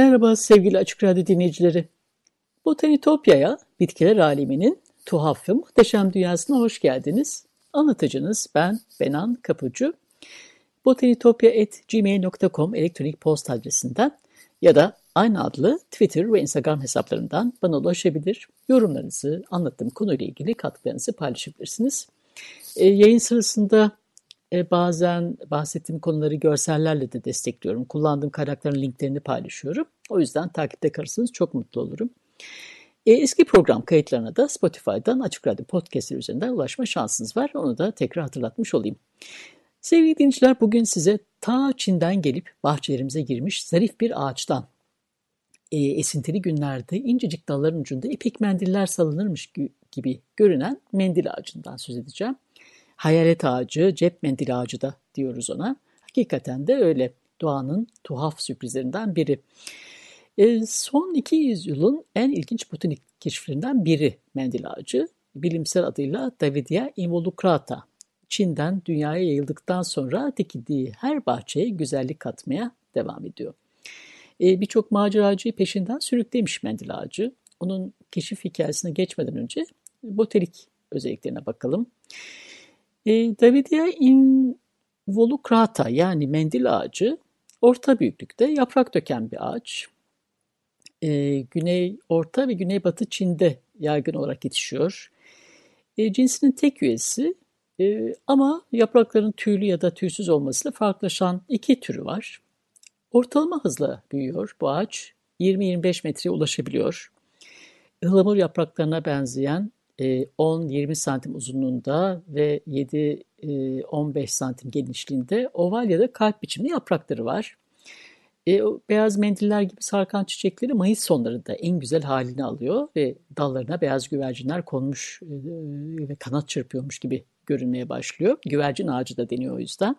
Merhaba sevgili Açık Radyo dinleyicileri. Botanitopya'ya, bitkiler aleminin tuhaf ve muhteşem dünyasına hoş geldiniz. Anlatıcınız ben Benan Kapıcı. botanitopya.gmail.com elektronik posta adresinden ya da aynı adlı Twitter ve Instagram hesaplarından bana ulaşabilir. Yorumlarınızı, anlattığım konuyla ilgili katkılarınızı paylaşabilirsiniz. Ee, yayın sırasında e, bazen bahsettiğim konuları görsellerle de destekliyorum. Kullandığım kaynakların linklerini paylaşıyorum. O yüzden takipte kalırsanız çok mutlu olurum. E, eski program kayıtlarına da Spotify'dan Açık Radyo Podcast'ı üzerinden ulaşma şansınız var. Onu da tekrar hatırlatmış olayım. Sevgili dinleyiciler bugün size ta Çin'den gelip bahçelerimize girmiş zarif bir ağaçtan e, esintili günlerde incecik dalların ucunda ipek mendiller salınırmış gibi görünen mendil ağacından söz edeceğim. Hayalet ağacı, cep mendil ağacı da diyoruz ona. Hakikaten de öyle doğanın tuhaf sürprizlerinden biri. E, son 200 yılın en ilginç botanik keşiflerinden biri mendil ağacı. Bilimsel adıyla Davidia involucrata. Çin'den dünyaya yayıldıktan sonra dikildiği her bahçeye güzellik katmaya devam ediyor. E, Birçok maceracıyı peşinden sürüklemiş mendil ağacı. Onun keşif hikayesine geçmeden önce botanik özelliklerine bakalım. E, Davidia involucrata yani mendil ağacı orta büyüklükte yaprak döken bir ağaç. E, Güney, Orta ve Güneybatı Çin'de yaygın olarak yetişiyor. E, cinsinin tek üyesi e, ama yaprakların tüylü ya da tüysüz olmasıyla farklılaşan iki türü var. Ortalama hızla büyüyor bu ağaç. 20-25 metreye ulaşabiliyor. Ihlamur yapraklarına benzeyen 10-20 santim uzunluğunda ve 7-15 santim genişliğinde oval ya da kalp biçimli yaprakları var. Beyaz mendiller gibi sarkan çiçekleri Mayıs sonlarında en güzel halini alıyor ve dallarına beyaz güvercinler konmuş ve kanat çırpıyormuş gibi görünmeye başlıyor. Güvercin ağacı da deniyor o yüzden.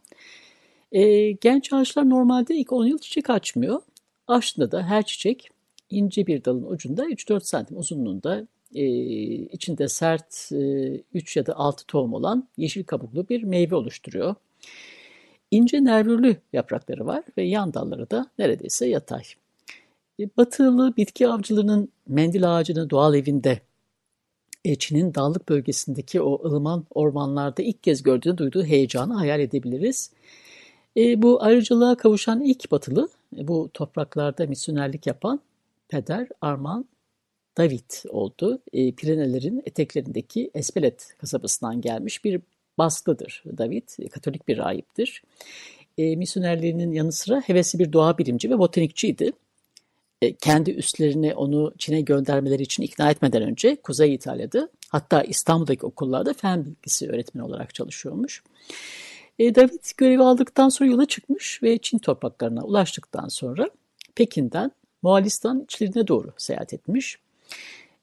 Genç ağaçlar normalde ilk 10 yıl çiçek açmıyor. Açtığında da her çiçek ince bir dalın ucunda 3-4 santim uzunluğunda e, içinde sert e, 3 ya da 6 tohum olan yeşil kabuklu bir meyve oluşturuyor. İnce nervürlü yaprakları var ve yan dalları da neredeyse yatay. E, batılı bitki avcılığının mendil ağacının doğal evinde e, Çin'in dağlık bölgesindeki o ılıman ormanlarda ilk kez gördüğünü duyduğu heyecanı hayal edebiliriz. E, bu ayrıcalığa kavuşan ilk batılı e, bu topraklarda misyonerlik yapan Peder Arman David oldu. E, Pirenelerin eteklerindeki Espelet kasabasından gelmiş bir baskıdır David. E, Katolik bir rahiptir. E, misyonerliğinin yanı sıra hevesli bir doğa bilimci ve botanikçiydi. E, kendi üstlerini onu Çin'e göndermeleri için ikna etmeden önce Kuzey İtalya'da hatta İstanbul'daki okullarda fen bilgisi öğretmeni olarak çalışıyormuş. E, David görevi aldıktan sonra yola çıkmış ve Çin topraklarına ulaştıktan sonra Pekin'den Moğolistan içlerine doğru seyahat etmiş.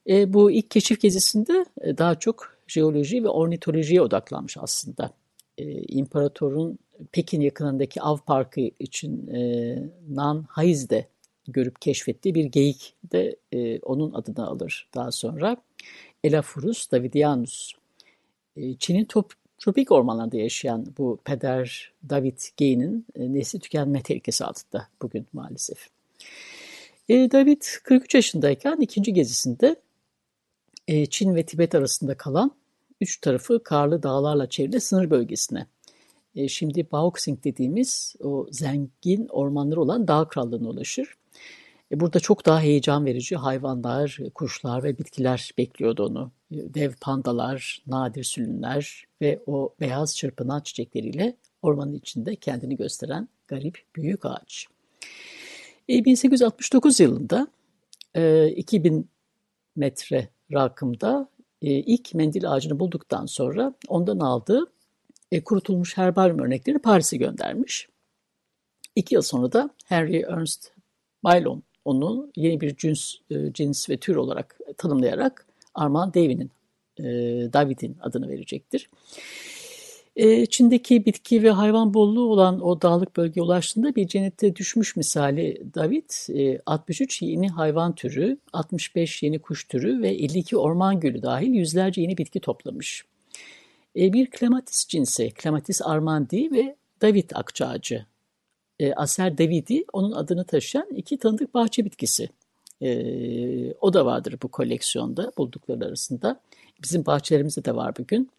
E, bu ilk keşif gezisinde e, daha çok jeoloji ve ornitolojiye odaklanmış aslında. E, imparatorun Pekin yakınındaki av parkı için e, Nan Haiz'de görüp keşfettiği bir geyik de e, onun adını alır daha sonra. Elaphurus davidianus. E, Çin'in top, tropik ormanlarda yaşayan bu peder David geyiğinin e, nesli tükenme tehlikesi altında bugün maalesef. E, David 43 yaşındayken ikinci gezisinde e, Çin ve Tibet arasında kalan üç tarafı karlı dağlarla çevrili sınır bölgesine. E, şimdi Baoxing dediğimiz o zengin ormanları olan dağ krallığına ulaşır. E, burada çok daha heyecan verici hayvanlar, kuşlar ve bitkiler bekliyordu onu. E, dev pandalar, nadir sülünler ve o beyaz çırpınan çiçekleriyle ormanın içinde kendini gösteren garip büyük ağaç. 1869 yılında e, 2000 metre rakımda e, ilk mendil ağacını bulduktan sonra ondan aldığı e, kurutulmuş herbaryum örnekleri Paris'e göndermiş. İki yıl sonra da Henry Ernst Bailon onu yeni bir cins, e, cins ve tür olarak tanımlayarak Armand David'in e, David'in adını verecektir. E, Çin'deki bitki ve hayvan bolluğu olan o dağlık bölgeye ulaştığında bir cennete düşmüş misali David, 63 yeni hayvan türü, 65 yeni kuş türü ve 52 orman gülü dahil yüzlerce yeni bitki toplamış. Bir klematis cinsi, Clematis armandi ve David akçağacı e, Aser Davidi onun adını taşıyan iki tanıdık bahçe bitkisi. E, o da vardır bu koleksiyonda buldukları arasında. Bizim bahçelerimizde de var bugün.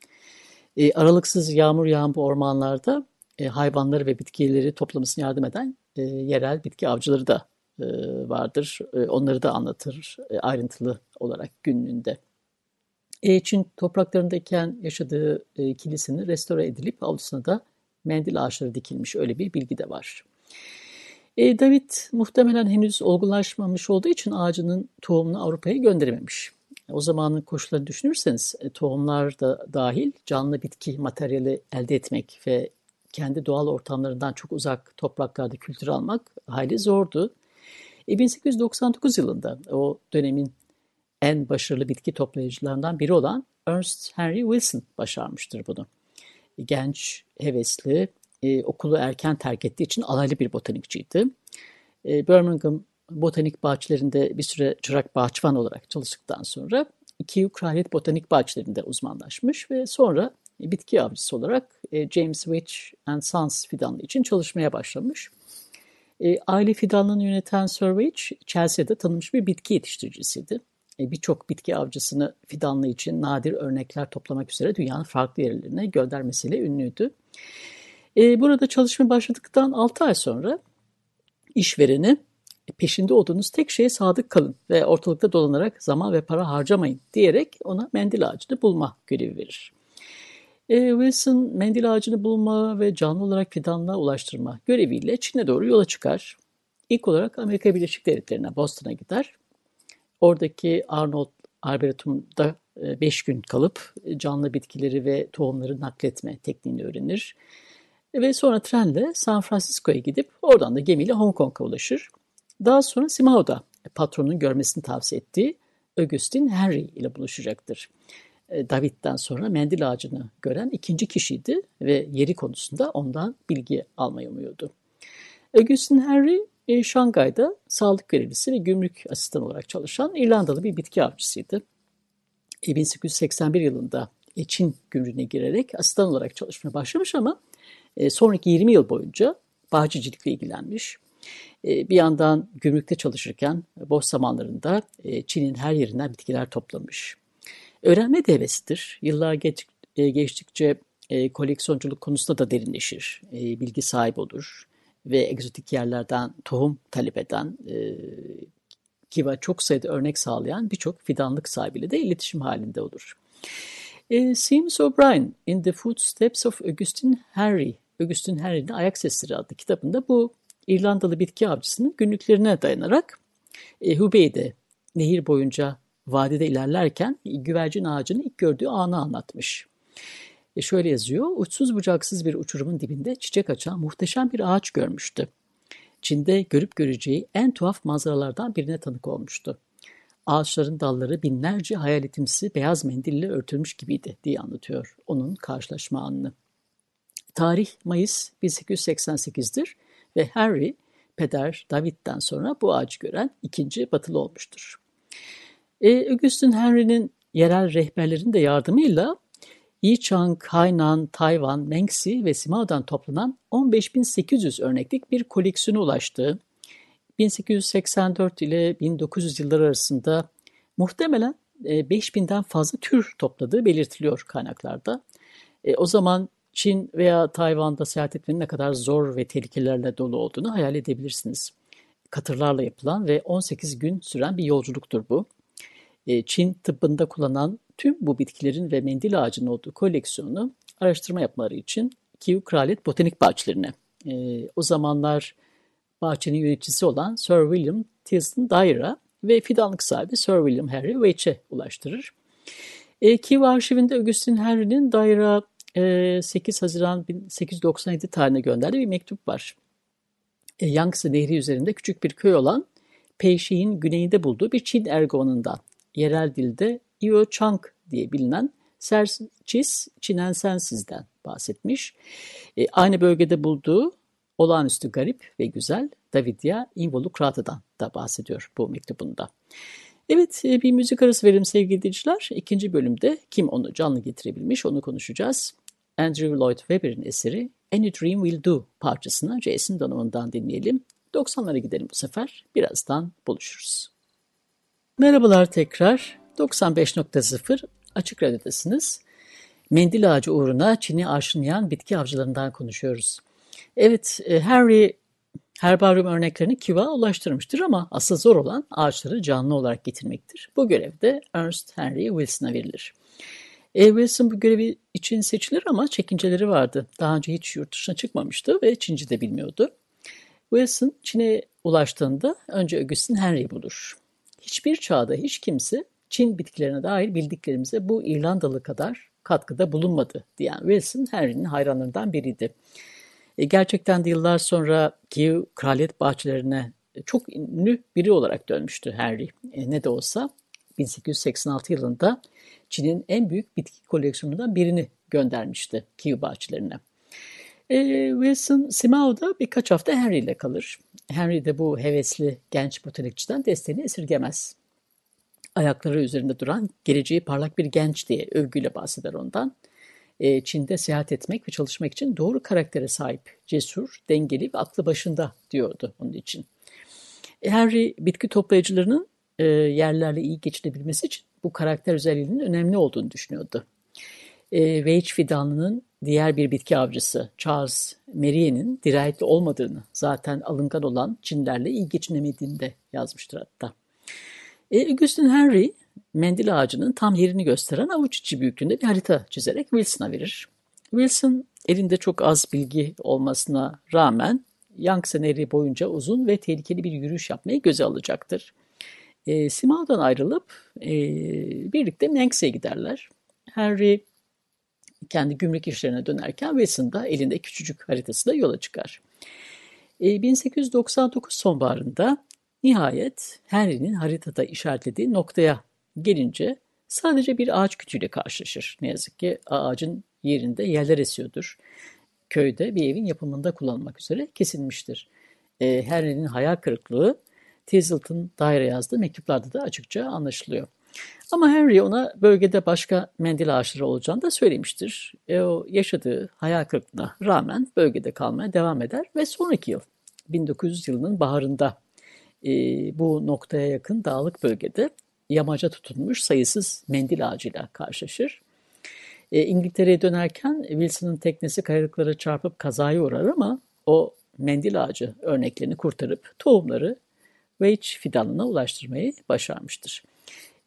E, aralıksız yağmur yağan bu ormanlarda e, hayvanları ve bitkileri toplamasına yardım eden e, yerel bitki avcıları da e, vardır. E, onları da anlatır e, ayrıntılı olarak günlüğünde. E, Çin topraklarındayken yaşadığı e, kilisinin restore edilip avlusuna da mendil ağaçları dikilmiş öyle bir bilgi de var. E, David muhtemelen henüz olgunlaşmamış olduğu için ağacının tohumunu Avrupa'ya gönderememiş. O zamanın koşullarını düşünürseniz e, tohumlar da dahil canlı bitki materyali elde etmek ve kendi doğal ortamlarından çok uzak topraklarda kültür almak hayli zordu. E, 1899 yılında o dönemin en başarılı bitki toplayıcılarından biri olan Ernst Henry Wilson başarmıştır bunu. E, genç, hevesli, e, okulu erken terk ettiği için alaylı bir botanikçiydi. E, Birmingham botanik bahçelerinde bir süre çırak bahçıvan olarak çalıştıktan sonra iki Kraliyet Botanik Bahçelerinde uzmanlaşmış ve sonra bitki avcısı olarak e, James Witch and Sons fidanlığı için çalışmaya başlamış. E, aile fidanlığını yöneten Sir Witch, Chelsea'de tanınmış bir bitki yetiştiricisiydi. E, Birçok bitki avcısını fidanlığı için nadir örnekler toplamak üzere dünyanın farklı yerlerine göndermesiyle ünlüydü. Burada çalışma başladıktan 6 ay sonra işvereni peşinde olduğunuz tek şeye sadık kalın ve ortalıkta dolanarak zaman ve para harcamayın diyerek ona mendil ağacını bulma görevi verir. E, Wilson mendil ağacını bulma ve canlı olarak fidanlığa ulaştırma göreviyle Çin'e doğru yola çıkar. İlk olarak Amerika Birleşik Devletleri'ne, Boston'a gider. Oradaki Arnold Arboretum'da 5 gün kalıp canlı bitkileri ve tohumları nakletme tekniğini öğrenir. Ve sonra trenle San Francisco'ya gidip oradan da gemiyle Hong Kong'a ulaşır. Daha sonra Simao'da patronun görmesini tavsiye ettiği Augustin Henry ile buluşacaktır. E, David'den sonra mendil ağacını gören ikinci kişiydi ve yeri konusunda ondan bilgi almayı umuyordu. Augustin Henry, e, Şangay'da sağlık görevlisi ve gümrük asistan olarak çalışan İrlandalı bir bitki avcısıydı. 1881 e, yılında Çin gümrüğüne girerek asistan olarak çalışmaya başlamış ama e, sonraki 20 yıl boyunca bahçecilikle ilgilenmiş. E, bir yandan gümrükte çalışırken boş zamanlarında e, Çin'in her yerinden bitkiler toplamış. Öğrenme de hevesidir. Yıllar geç, geçtikçe koleksiyonculuk konusunda da derinleşir. Bilgi sahibi olur ve egzotik yerlerden tohum talep eden kiva çok sayıda örnek sağlayan birçok fidanlık sahibiyle de iletişim halinde olur. E, O'Brien in the Footsteps of Augustine Henry Augustin Henry'nin Ayak Sesleri adlı kitabında bu İrlandalı bitki avcısının günlüklerine dayanarak e, Hubei'de nehir boyunca vadide ilerlerken güvercin ağacını ilk gördüğü anı anlatmış. E şöyle yazıyor, uçsuz bucaksız bir uçurumun dibinde çiçek açan muhteşem bir ağaç görmüştü. Çin'de görüp göreceği en tuhaf manzaralardan birine tanık olmuştu. Ağaçların dalları binlerce hayaletimsi beyaz mendille örtülmüş gibiydi diye anlatıyor onun karşılaşma anını. Tarih Mayıs 1888'dir ve Harry, peder David'den sonra bu ağacı gören ikinci batılı olmuştur. E, Augustin Henry'nin yerel rehberlerin de yardımıyla Yichang, Hainan, Tayvan, Mengsi ve Simao'dan toplanan 15.800 örneklik bir koleksiyona ulaştı. 1884 ile 1900 yılları arasında muhtemelen 5000'den e, fazla tür topladığı belirtiliyor kaynaklarda. E, o zaman Çin veya Tayvan'da seyahat etmenin ne kadar zor ve tehlikelerle dolu olduğunu hayal edebilirsiniz. Katırlarla yapılan ve 18 gün süren bir yolculuktur bu. E, Çin tıbbında kullanılan tüm bu bitkilerin ve mendil ağacının olduğu koleksiyonu araştırma yapmaları için Kew Kraliyet Botanik Bahçelerine. E, o zamanlar bahçenin yöneticisi olan Sir William Tilson Dyer'a ve fidanlık sahibi Sir William Henry Waite'e ulaştırır. E, Kiev arşivinde Augustin Henry'nin e, 8 Haziran 1897 tarihine gönderdiği bir mektup var. E, Yangtze Nehri üzerinde küçük bir köy olan Peyşi'nin güneyinde bulduğu bir Çin ergonundan yerel dilde Iyo Chang diye bilinen Serçis Çinensensiz'den bahsetmiş. E, aynı bölgede bulduğu olağanüstü garip ve güzel Davidya Involucrata'dan da bahsediyor bu mektubunda. Evet e, bir müzik arası verim sevgili dinleyiciler. İkinci bölümde kim onu canlı getirebilmiş onu konuşacağız. Andrew Lloyd Webber'in eseri Any Dream Will Do parçasını Jason Donovan'dan dinleyelim. 90'lara gidelim bu sefer. Birazdan buluşuruz. Merhabalar tekrar. 95.0 Açık Radyo'dasınız. Mendil ağacı uğruna Çin'i arşınlayan bitki avcılarından konuşuyoruz. Evet, e, Harry herbaryum örneklerini Kiva ulaştırmıştır ama asıl zor olan ağaçları canlı olarak getirmektir. Bu görev de Ernst Henry Wilson'a verilir. E, Wilson bu görevi için seçilir ama çekinceleri vardı. Daha önce hiç yurt dışına çıkmamıştı ve Çinci de bilmiyordu. Wilson Çin'e ulaştığında önce Augustin Henry'i bulur. Hiçbir çağda hiç kimse Çin bitkilerine dair bildiklerimize bu İrlandalı kadar katkıda bulunmadı diyen Wilson Henry'nin hayranlarından biriydi. E, gerçekten de yıllar sonra Kiev kraliyet bahçelerine çok ünlü biri olarak dönmüştü Henry. E, ne de olsa 1886 yılında Çin'in en büyük bitki koleksiyonundan birini göndermişti Kiev bahçelerine. E, Wilson Simao'da birkaç hafta Henry ile kalır. Henry de bu hevesli genç botanikçiden desteğini esirgemez. Ayakları üzerinde duran geleceği parlak bir genç diye övgüyle bahseder ondan. E, Çin'de seyahat etmek ve çalışmak için doğru karaktere sahip, cesur, dengeli ve aklı başında diyordu onun için. Henry bitki toplayıcılarının e, yerlerle iyi geçinebilmesi için bu karakter özelliğinin önemli olduğunu düşünüyordu. E, Veitch fidanlının diğer bir bitki avcısı Charles Merier'in dirayetli olmadığını, zaten alıngan olan Çinlerle iyi geçinemediğini de yazmıştır hatta. E, Augustin Henry, mendil ağacının tam yerini gösteren avuç içi büyüklüğünde bir harita çizerek Wilson'a verir. Wilson elinde çok az bilgi olmasına rağmen Yangtze Nehri boyunca uzun ve tehlikeli bir yürüyüş yapmayı göze alacaktır. E, Simao'dan ayrılıp e, birlikte Manx'e giderler. Henry kendi gümrük işlerine dönerken Wilson da elinde küçücük haritasıyla yola çıkar. E, 1899 sonbaharında nihayet Henry'nin haritada işaretlediği noktaya gelince sadece bir ağaç kütüğüyle karşılaşır. Ne yazık ki ağacın yerinde yerler esiyordur. Köyde bir evin yapımında kullanılmak üzere kesilmiştir. E, Henry'nin hayal kırıklığı Teazleton daire yazdığı mektuplarda da açıkça anlaşılıyor. Ama Henry ona bölgede başka mendil ağaçları olacağını da söylemiştir. E, o yaşadığı hayal kırıklığına rağmen bölgede kalmaya devam eder ve sonraki yıl 1900 yılının baharında e, bu noktaya yakın dağlık bölgede yamaca tutunmuş sayısız mendil ağacıyla karşılaşır. E, İngiltere'ye dönerken Wilson'ın teknesi kayalıklara çarpıp kazaya uğrar ama o mendil ağacı örneklerini kurtarıp tohumları Veitch fidanına ulaştırmayı başarmıştır.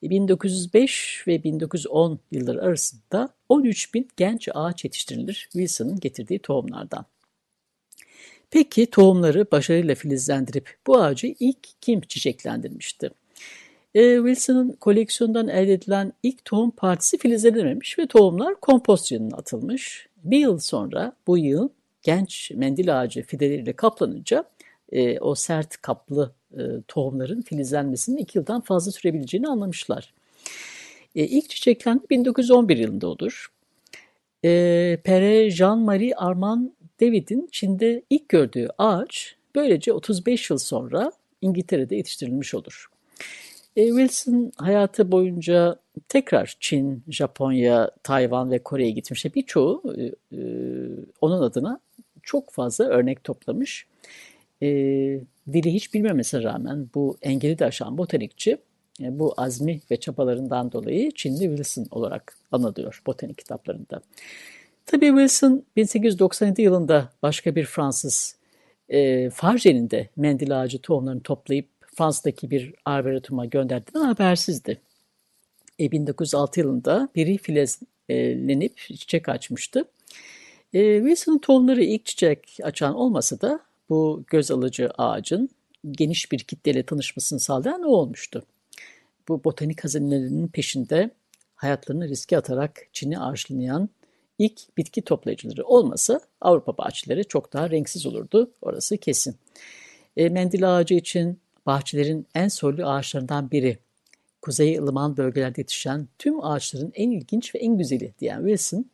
1905 ve 1910 yılları arasında 13 bin genç ağaç yetiştirilir Wilson'ın getirdiği tohumlardan. Peki tohumları başarıyla filizlendirip bu ağacı ilk kim çiçeklendirmişti? E, Wilson'ın koleksiyondan elde edilen ilk tohum partisi filizlenememiş ve tohumlar kompost yığınına atılmış. Bir yıl sonra bu yığın genç mendil ağacı fideleriyle kaplanınca e, o sert kaplı e, tohumların filizlenmesinin iki yıldan fazla sürebileceğini anlamışlar. E, ilk çiçeklenme 1911 yılında olur. E, Pere Jean-Marie Armand David'in Çin'de ilk gördüğü ağaç böylece 35 yıl sonra İngiltere'de yetiştirilmiş olur. E, Wilson hayatı boyunca tekrar Çin, Japonya, Tayvan ve Kore'ye gitmiş. Birçoğu e, e, onun adına çok fazla örnek toplamış. E, dili hiç bilmemesine rağmen bu engeli de aşan botanikçi e, bu azmi ve çabalarından dolayı Çinli Wilson olarak anılıyor botanik kitaplarında. Tabii Wilson 1897 yılında başka bir Fransız e, Farge'nin de mendil ağacı tohumlarını toplayıp Fransa'daki bir arboretuma gönderdiğinden habersizdi. E, 1906 yılında biri filezlenip çiçek açmıştı. E, Wilson'ın tohumları ilk çiçek açan olmasa da bu göz alıcı ağacın geniş bir kitleyle tanışmasını sağlayan o olmuştu. Bu botanik hazinelerinin peşinde hayatlarını riske atarak Çin'i arşınlayan ilk bitki toplayıcıları olmasa Avrupa bahçeleri çok daha renksiz olurdu. Orası kesin. E, mendil ağacı için bahçelerin en soylu ağaçlarından biri. Kuzey ılıman bölgelerde yetişen tüm ağaçların en ilginç ve en güzeli diyen Wilson,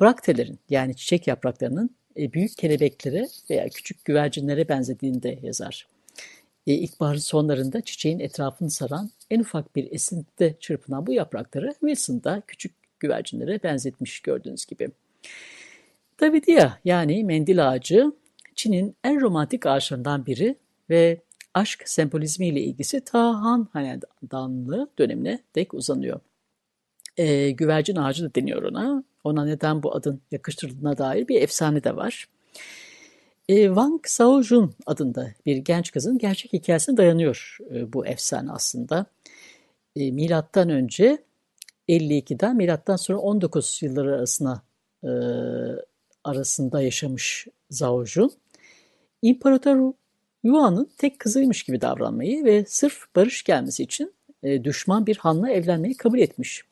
braktelerin yani çiçek yapraklarının e, büyük kelebeklere veya küçük güvercinlere benzediğini de yazar. E, ilkbaharın sonlarında çiçeğin etrafını saran en ufak bir esintide çırpınan bu yaprakları Wilson da küçük güvercinlere benzetmiş gördüğünüz gibi. Davidia yani mendil ağacı Çin'in en romantik ağaçlarından biri ve aşk sembolizmiyle ilgisi ta Han Hanedanlığı dönemine dek uzanıyor. E, güvercin ağacı da deniyor ona. Ona neden bu adın yakıştırıldığına dair bir efsane de var. E, Wang Xiaojun adında bir genç kızın gerçek hikayesine dayanıyor e, bu efsane aslında. E, milattan önce 52'den milattan sonra 19 yılları arasına e, arasında yaşamış Zhao Jun, İmparator Yuan'ın tek kızıymış gibi davranmayı ve sırf barış gelmesi için e, düşman bir hanla evlenmeyi kabul etmiş.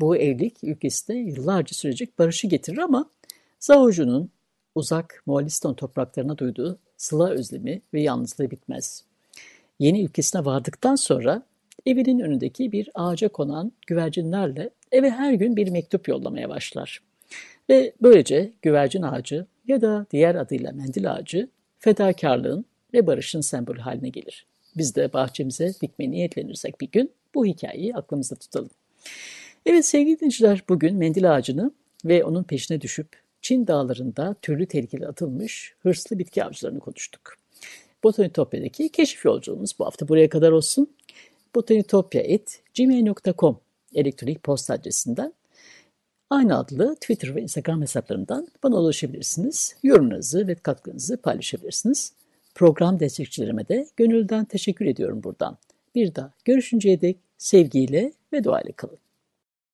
Bu evlilik ülkesinde yıllarca sürecek barışı getirir ama Zhao Jun'un uzak Moğolistan topraklarına duyduğu sıla özlemi ve yalnızlığı bitmez. Yeni ülkesine vardıktan sonra evinin önündeki bir ağaca konan güvercinlerle eve her gün bir mektup yollamaya başlar. Ve böylece güvercin ağacı ya da diğer adıyla mendil ağacı fedakarlığın ve barışın sembolü haline gelir. Biz de bahçemize dikmeye niyetlenirsek bir gün bu hikayeyi aklımızda tutalım. Evet sevgili dinleyiciler bugün mendil ağacını ve onun peşine düşüp Çin dağlarında türlü tehlikeli atılmış hırslı bitki avcılarını konuştuk. Botanitopya'daki keşif yolculuğumuz bu hafta buraya kadar olsun botanitopya.gmail.com elektronik posta adresinden aynı adlı Twitter ve Instagram hesaplarından bana ulaşabilirsiniz. Yorumlarınızı ve katkınızı paylaşabilirsiniz. Program destekçilerime de gönülden teşekkür ediyorum buradan. Bir daha görüşünceye dek sevgiyle ve duayla kalın.